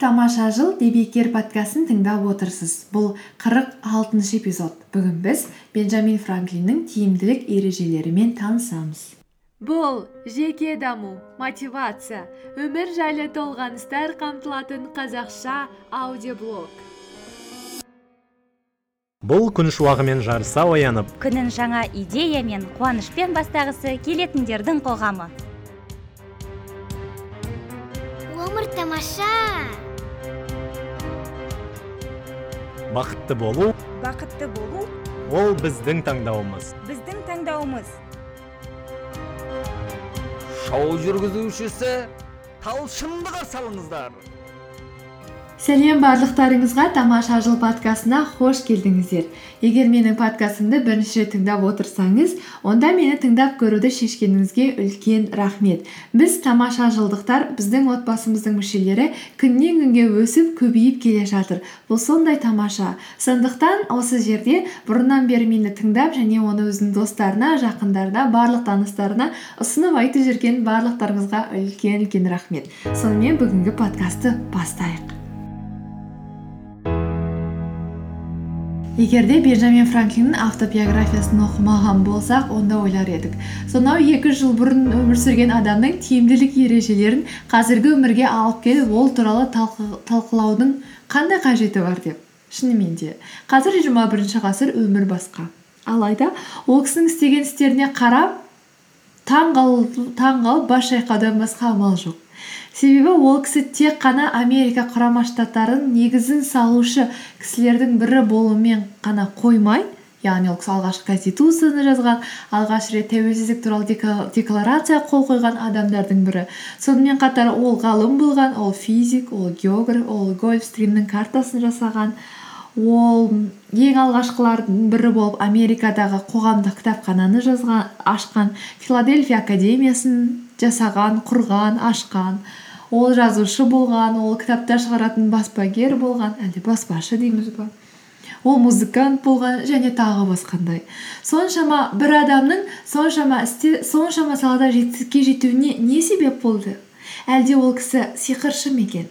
тамаша жыл дебекер подкастын тыңдап отырсыз. Бұл қырық алтыншы эпизод. Бүгін біз бенджамин франклиннің тиімділік ережелерімен танысамыз. Бұл жеке даму мотивация өмір жайлы толғаныстар қамтылатын қазақша аудиоблог. Бұл күн шуағымен жарыса оянып күнін жаңа идея мен қуанышпен бастағысы келетіндердің қоғамы. Өмір тамаша! Бақытты болу бақытты болу ол біздің таңдауымыз. біздің таңдауымыз. Шоу жүргізушісі талшынды қарсы алыңыздар. Сәлем барлықтарыңызға тамаша жыл подкастына қош келдіңіздер. Егер менің подкастымды бірінші рет тыңдап отырсаңыз онда мені тыңдап көруді шешкеніңізге үлкен рахмет. Біз тамаша жылдықтар біздің отбасымыздың мүшелері күннен күнге өсіп көбейіп келе жатыр. Бұл сондай тамаша. Сондықтан осы жерде бұрыннан бері мені тыңдап және оны өзінің достарына жақындарына барлық таныстарына ұсынып айтып жүрген барлықтарыңызға үлкен үлкен рахмет. Сонымен бүгінгі подкастты бастайық. Егер де бенджамин франклиннің автобиографиясын оқымаған болсақ онда ойлар едік. Сонау екі жыл бұрын өмір сүрген адамның тиімділік ережелерін қазіргі өмірге алып келіп ол туралы талқылаудың қандай қажеті бар деп шынымен де. Қазір жиырма бірінші ғасыр өмір басқа. Алайда ол кісінің істеген істеріне қарап таң қалып бас шайқаудан басқа амал жоқ. Себебі ол кісі тек қана америка құрама штаттарының негізін салушы кісілердің бірі болумен қана қоймай яғни ол кісі алғашқы конституцияны жазған алғаш рет тәуелсіздік туралы декларация қол қойған адамдардың бірі. Сонымен қатар ол ғалым болған ол физик ол географ ол гольфстримнің картасын жасаған. Ол ең алғашқылардың бірі болып америкадағы қоғамдық кітапхананы жазған ашқан филадельфия академиясын жасаған құрған ашқан. Ол жазушы болған ол кітаптар шығаратын баспагер болған әлде баспашы дейміз ба? Ол музыкант болған және тағы басқандай. Соншама бір адамның соншама істе соншама салада жетістікке жетуіне не себеп болды? Әлде ол кісі сиқыршы ма екен?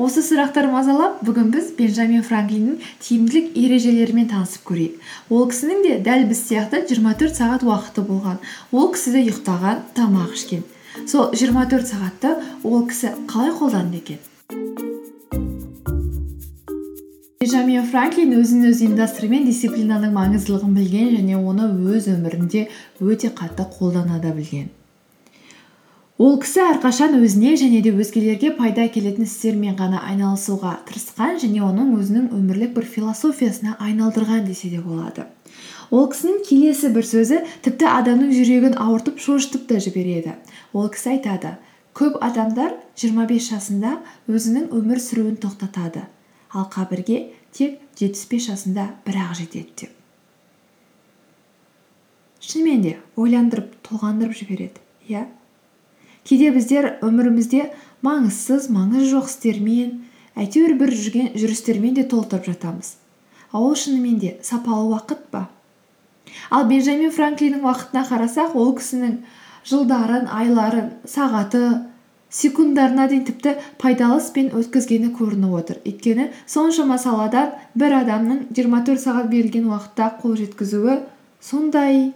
Осы сұрақтар мазалап бүгін біз бенджамин франклиннің тиімділік ережелерімен танысып көрейік. Ол кісінің де дәл біз сияқты 24 сағат уақыты болған. Ол кісі де ұйықтаған тамақ ішкен. Сол 24 сағатты ол кісі қалай қолданды екен? Бенджамин франклин өзін өзі ұйымдастыру мен дисциплинаның маңыздылығын білген және оны өз өмірінде өте қатты қолдана да білген. Ол кісі әрқашан өзіне және де өзгелерге пайда әкелетін істермен ғана айналысуға тырысқан және оның өзінің өмірлік бір философиясына айналдырған десе де болады. Ол кісінің келесі бір сөзі тіпті адамның жүрегін ауыртып шошытып та жібереді. Ол кісі айтады көп адамдар 25 жасында өзінің өмір сүруін тоқтатады ал қабірге тек 75 жасында бір ақ жетеді деп. Шынымен де ойландырып толғандырып жібереді иә? Кейде біздер өмірімізде маңызсыз маңызы жоқ істермен әйтеуір бір жүрістермен де толтырып жатамыз. Ал ол шынымен де сапалы уақыт па? Ал бенджамин франклиннің уақытына қарасақ ол кісінің жылдарын айларын сағаты секунддарына дейін тіпті пайдалы іспен өткізгені көрініп отыр. Өйткені соншама саладан бір адамның 24 сағат берілген уақытта қол жеткізуі сондай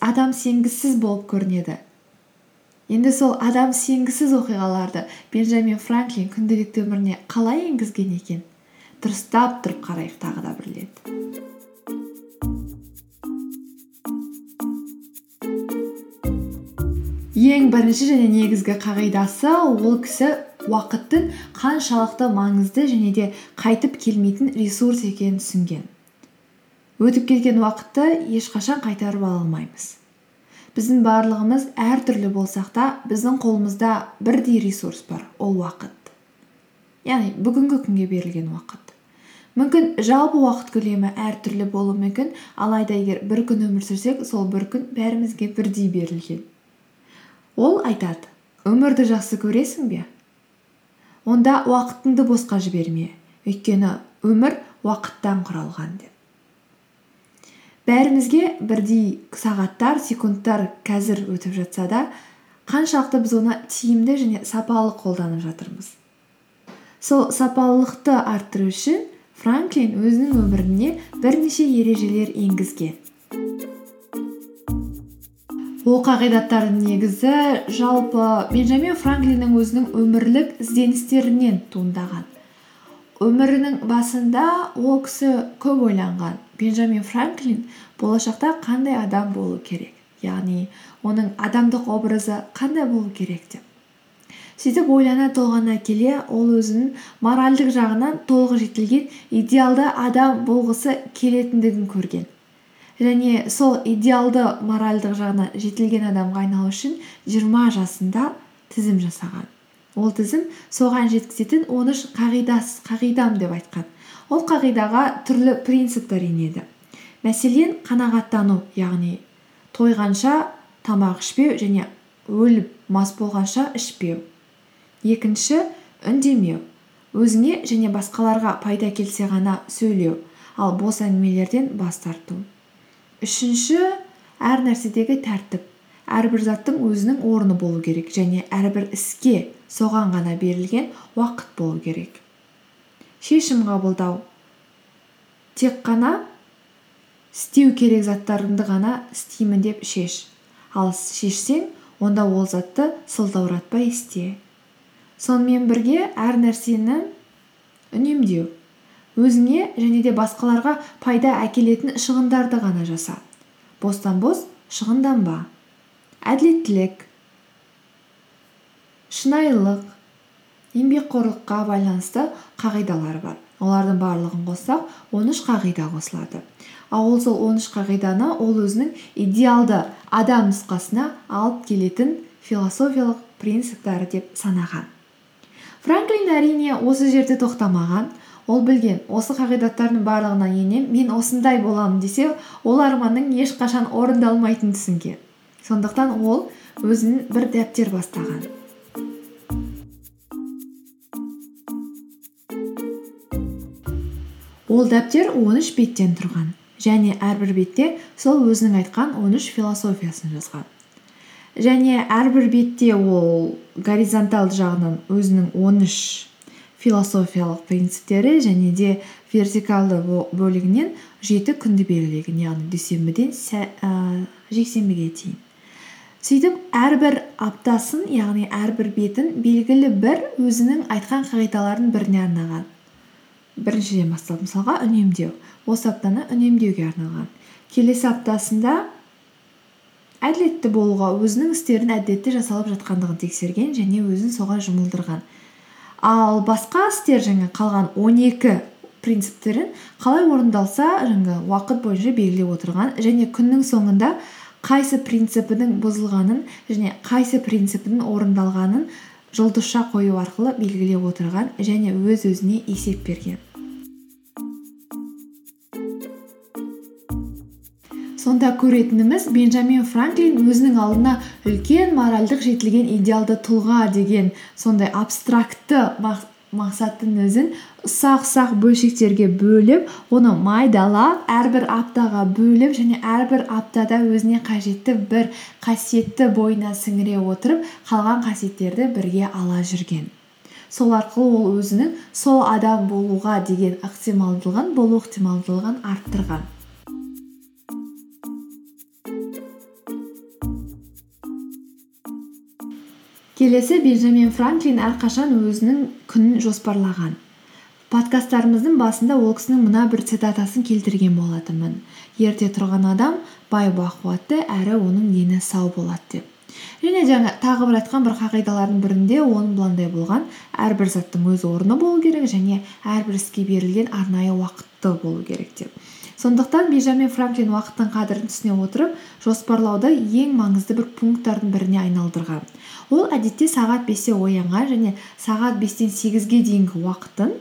адам сенгісіз болып көрінеді. Енді сол адам сенгісіз оқиғаларды бенджамин франклин күнделікті өміріне қалай енгізген екен? Дұрыстап тұрып қарайық тағы да бір рет. Ең бірінші және негізгі қағидасы ол кісі уақыттың қаншалықты маңызды және де қайтып келмейтін ресурс екенін түсінген. Өтіп кеткен уақытты ешқашан қайтарып ала алмаймыз. Біздің барлығымыз әртүрлі болсақ та біздің қолымызда бірдей ресурс бар ол уақыт. Яғни бүгінгі күнге берілген уақыт. Мүмкін жалпы уақыт көлемі әртүрлі болуы мүмкін алайда егер бір күн өмір сүрсек сол бір күн бәрімізге бірдей берілген. Ол айтады өмірді жақсы көресің бе? Онда уақытыңды босқа жіберме. Өйткені өмір уақыттан құралған деп бәрімізге бірдей сағаттар секундтар қазір өтіп жатса да қаншалықты біз оны тиімді және сапалы қолданып жатырмыз. Сол сапалылықты арттыру үшін франклин өзінің өміріне бірнеше ережелер енгізген. Ол қағидаттардың негізі жалпы бенджамин франклиннің өзінің өмірлік ізденістерінен туындаған. Өмірінің басында ол кісі көп ойланған. Бенджамин франклин болашақта қандай адам болу керек? Яғни оның адамдық образы қандай болу керек деп? Сөйтіп ойлана толғана келе ол өзінің моральдық жағынан толық жетілген идеалды адам болғысы келетіндігін көрген. Және сол идеалды моральдық жағынан жетілген адамға айналу үшін жиырма жасында тізім жасаған. Ол тізім соған жеткізетін он үш қағидам деп айтқан. Ол қағидаға түрлі принциптер енеді. Мәселен қанағаттану яғни тойғанша тамақ ішпеу және өліп мас болғанша ішпеу. Екінші үндемеу. Өзіңе және басқаларға пайда келсе ғана сөйлеу ал бос әңгімелерден бас тарту. Үшінші әр нәрседегі тәртіп. Әрбір заттың өзінің орны болу керек және әрбір іске соған ғана берілген уақыт болу керек. Шешім қабылдау. Тек қана істеу керек заттарыңды ғана істеймін деп шеш. Ал шешсең онда ол затты сылтауратпай істе. Сонымен бірге әр нәрсені үнемдеу. Өзіңе және де басқаларға пайда әкелетін шығындарды ғана жаса. Бостан бос шығынданба. Әділеттілік шынайылық еңбекқорлыққа байланысты қағидалар бар. Олардың барлығын қоссақ он үш қағида қосылады. Ал ол сол он үш қағиданы ол өзінің идеалды адам нұсқасына алып келетін философиялық принциптары деп санаған. Франклин әрине осы жерде тоқтамаған. Ол білген осы қағидаттардың барлығына енем мен осындай боламын десе ол арманның ешқашан орындалмайтынын түсінген. Сондықтан ол өзін бір дәптер бастаған. Ол дәптер 13 беттен тұрған және әрбір бетте сол өзінің айтқан 13 философиясын жазған. Және әрбір бетте ол горизонталды жағынан өзінің 13 философиялық принциптері және де вертикалды бөлігінен жеті күнді белгілеген яғни дүйсенбіден жексенбіге дейін. Сөйтіп әрбір аптасын яғни әрбір бетін белгілі бір өзінің айтқан қағидаларының біріне арнаған. Біріншіден бастап мысалға үнемдеу. Осы аптаны үнемдеуге арналған. Келесі аптасында әділетті болуға өзінің істерін әділетті жасалып жатқандығын тексерген және өзін соған жұмылдырған. Ал басқа істер жаңа қалған он екі принциптерін қалай орындалса жаңағы уақыт бойынша белгілеп отырған және күннің соңында қайсы принципінің бұзылғанын және қайсы принципінің орындалғанын жұлдызша қою арқылы белгілеп отырған және өз өзіне есеп берген. Сонда көретініміз бенджамин франклин өзінің алдына үлкен моральдық жетілген идеалды тұлға деген сондай абстрактты мақсаттың өзін ұсақ ұсақ бөлшектерге бөліп оны майдалап әрбір аптаға бөліп және әрбір аптада өзіне қажетті бір қасиетті бойына сіңіре отырып қалған қасиеттерді бірге ала жүрген. Сол арқылы ол өзінің сол адам болуға деген ықтималдылығын болу ықтималдылығын арттырған. Келесі бенджамин франклин әрқашан өзінің күнін жоспарлаған. Подкасттарымыздың басында ол кісінің мына бір цитатасын келтірген болатынмын. Ерте тұрған адам бай бақуатты әрі оның дені сау болады деп. Және жаңа тағы бір айтқан бір қағидалардың бірінде оның быландай болған. Әрбір заттың өз орны болу керек және әрбір іске берілген арнайы уақыты болу керек деп. Сондықтан бенджамин франклин уақыттың қадірін түсіне отырып жоспарлауды ең маңызды бір пункттардың біріне айналдырған. Ол әдетте сағат бесте оянған және сағат бестен сегізге дейінгі уақытын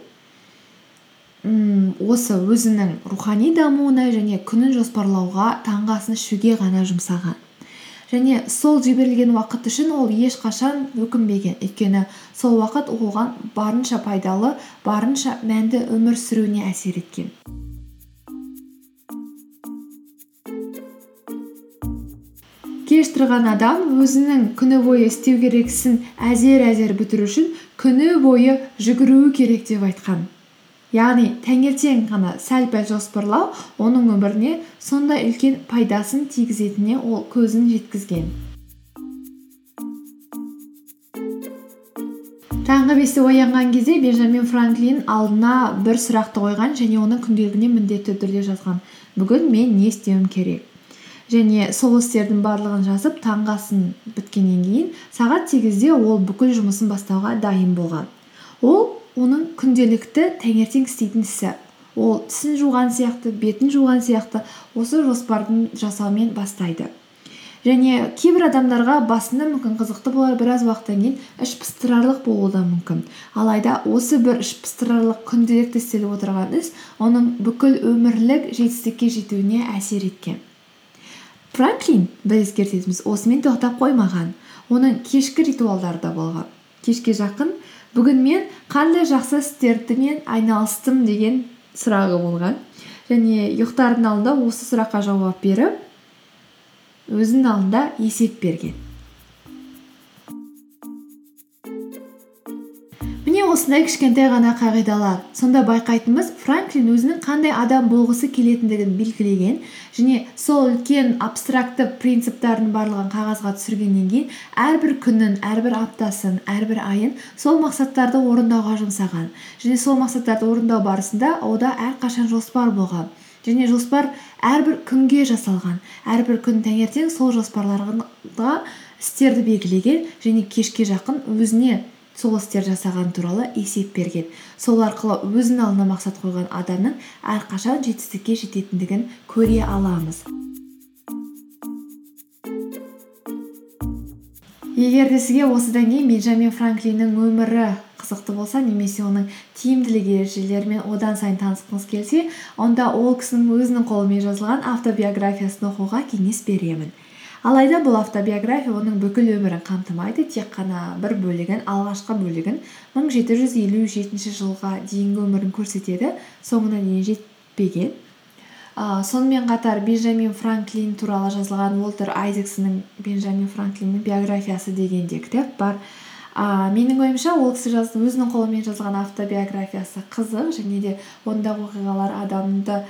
осы өзінің рухани дамуына және күнін жоспарлауға таңғы асын ішуге ғана жұмсаған. Және сол жіберілген уақыт үшін ол ешқашан өкінбеген. Өйткені сол уақыт оған барынша пайдалы барынша мәнді өмір сүруіне әсер еткен. Кеш тұрған адам өзінің күні бойы істеу керек ісін әзер әзер бітіру үшін күні бойы жүгіруі керек деп айтқан. Яғни таңертең ғана сәл пәл жоспарлау оның өміріне сондай үлкен пайдасын тигізетініне ол көзін жеткізген. Таңғы бесте оянған кезде бенджамин франклин алдына бір сұрақты қойған және оның күнделігіне міндетті түрде жазған. Бүгін мен не істеуім керек? Және сол істердің барлығын жазып таңғы асын біткеннен кейін сағат сегізде ол бүкіл жұмысын бастауға дайын болған. Ол оның күнделікті таңертең істейтін ісі. Ол тісін жуған сияқты бетін жуған сияқты осы жоспардың жасаумен бастайды. Және кейбір адамдарға басында мүмкін қызықты болар біраз уақыттан кейін іш пыстырарлық болуы да мүмкін. Алайда осы бір іш пыстырарлық күнделікті істеліп отырған іс оның бүкіл өмірлік жетістікке жетуіне әсер еткен. Франклин біз ескертетініміз осымен тоқтап қоймаған. Оның кешкі ритуалдары да болған. Кешке жақын бүгін мен қандай жақсы істермен айналыстым деген сұрағы болған. Және ұйықтардың алдында осы сұраққа жауап беріп өзінің алдында есеп берген. Осындай кішкентай ғана қағидалар. Сонда байқайтынымыз франклин өзінің қандай адам болғысы келетіндігін белгілеген және сол үлкен абстракты принциптардың барлығын қағазға түсіргеннен кейін әрбір күнін әрбір аптасын әрбір айын сол мақсаттарды орындауға жұмсаған. Және сол мақсаттарды орындау барысында ода әрқашан жоспар болған. Және жоспар әрбір күнге жасалған. Әрбір күн таңертең сол жоспарларға істерді белгілеген және кешке жақын өзіне сол істер жасаған туралы есеп берген. Сол арқылы өзінің алдына мақсат қойған адамның әрқашан жетістікке жететіндігін көре аламыз. Егер де сізге осыдан кейін бенджамин франклиннің өмірі қызықты болса немесе оның тиімділік ережелерімен одан сайын танысқыңыз келсе онда ол кісінің өзінің қолымен жазылған автобиографиясын оқуға кеңес беремін. Алайда бұл автобиография оның бүкіл өмірін қамтымайды тек қана бір бөлігін алғашқы бөлігін мың жеті жүз елу жетінші жылға дейінгі өмірін көрсетеді соңына дейін жетпеген. Ыыы сонымен қатар бенджамин франклин туралы жазылған уолтер айзексонның бенджамин франклиннің биографиясы деген де кітап бар. Ыыы менің ойымша ол кісі өзінің қолымен жазылған автобиографиясы қызық және де ондағы оқиғалар адамды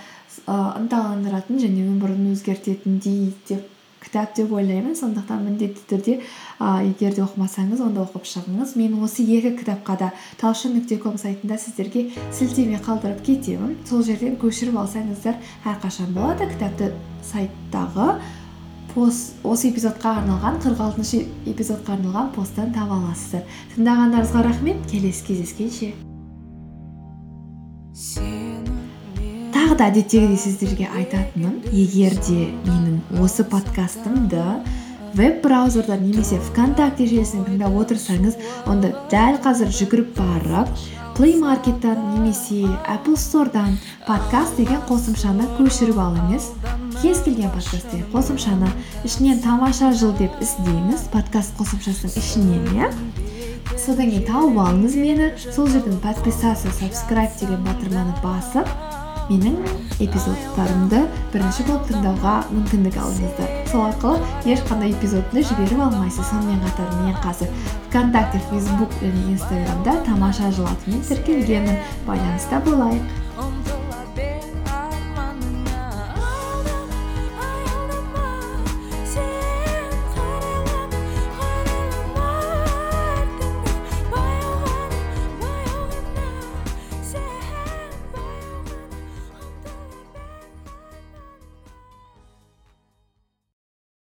ынталандыратын және өмірін өзгертетіндей деп кітап деп ойлаймын. Сондықтан міндетті түрде ыыы егер де оқымасаңыз онда оқып шығыңыз. Мен осы екі кітапқа да талшын нүкте ком сайтында сіздерге сілтеме қалдырып кетемін. Сол жерден көшіріп алсаңыздар әрқашан болады кітапты сайттағы пост осы эпизодқа арналған қырық алтыншы эпизодқа арналған посттан таба аласыздар. Тыңдағандарыңызға рахмет. Келесі кездескенше. Тағы да әдеттегідей сіздерге айтатыным. Егер де менің осы подкастымды веб браузердан немесе вконтакте желісінен тыңдап отырсаңыз онда дәл қазір жүгіріп барып плей маркеттан немесе apple стоreдан подкаст деген қосымшаны көшіріп алыңыз. Кез келген подкаст деген қосымшаны ішінен тамаша жыл деп іздеңіз подкаст қосымшасының ішінен иә содан кейін тауып алыңыз мені. Сол жерден подписаться сабскрайб деген батырманы басып менің эпизодтарымды бірінші болып тыңдауға мүмкіндік алыңыздар сол арқылы ешқандай эпизодты жіберіп алмайсыз. Сонымен қатар мен қазір вконтакте фейсбук және инстаграмда тамаша жыл атымен тіркелгенмін. Байланыста болайық.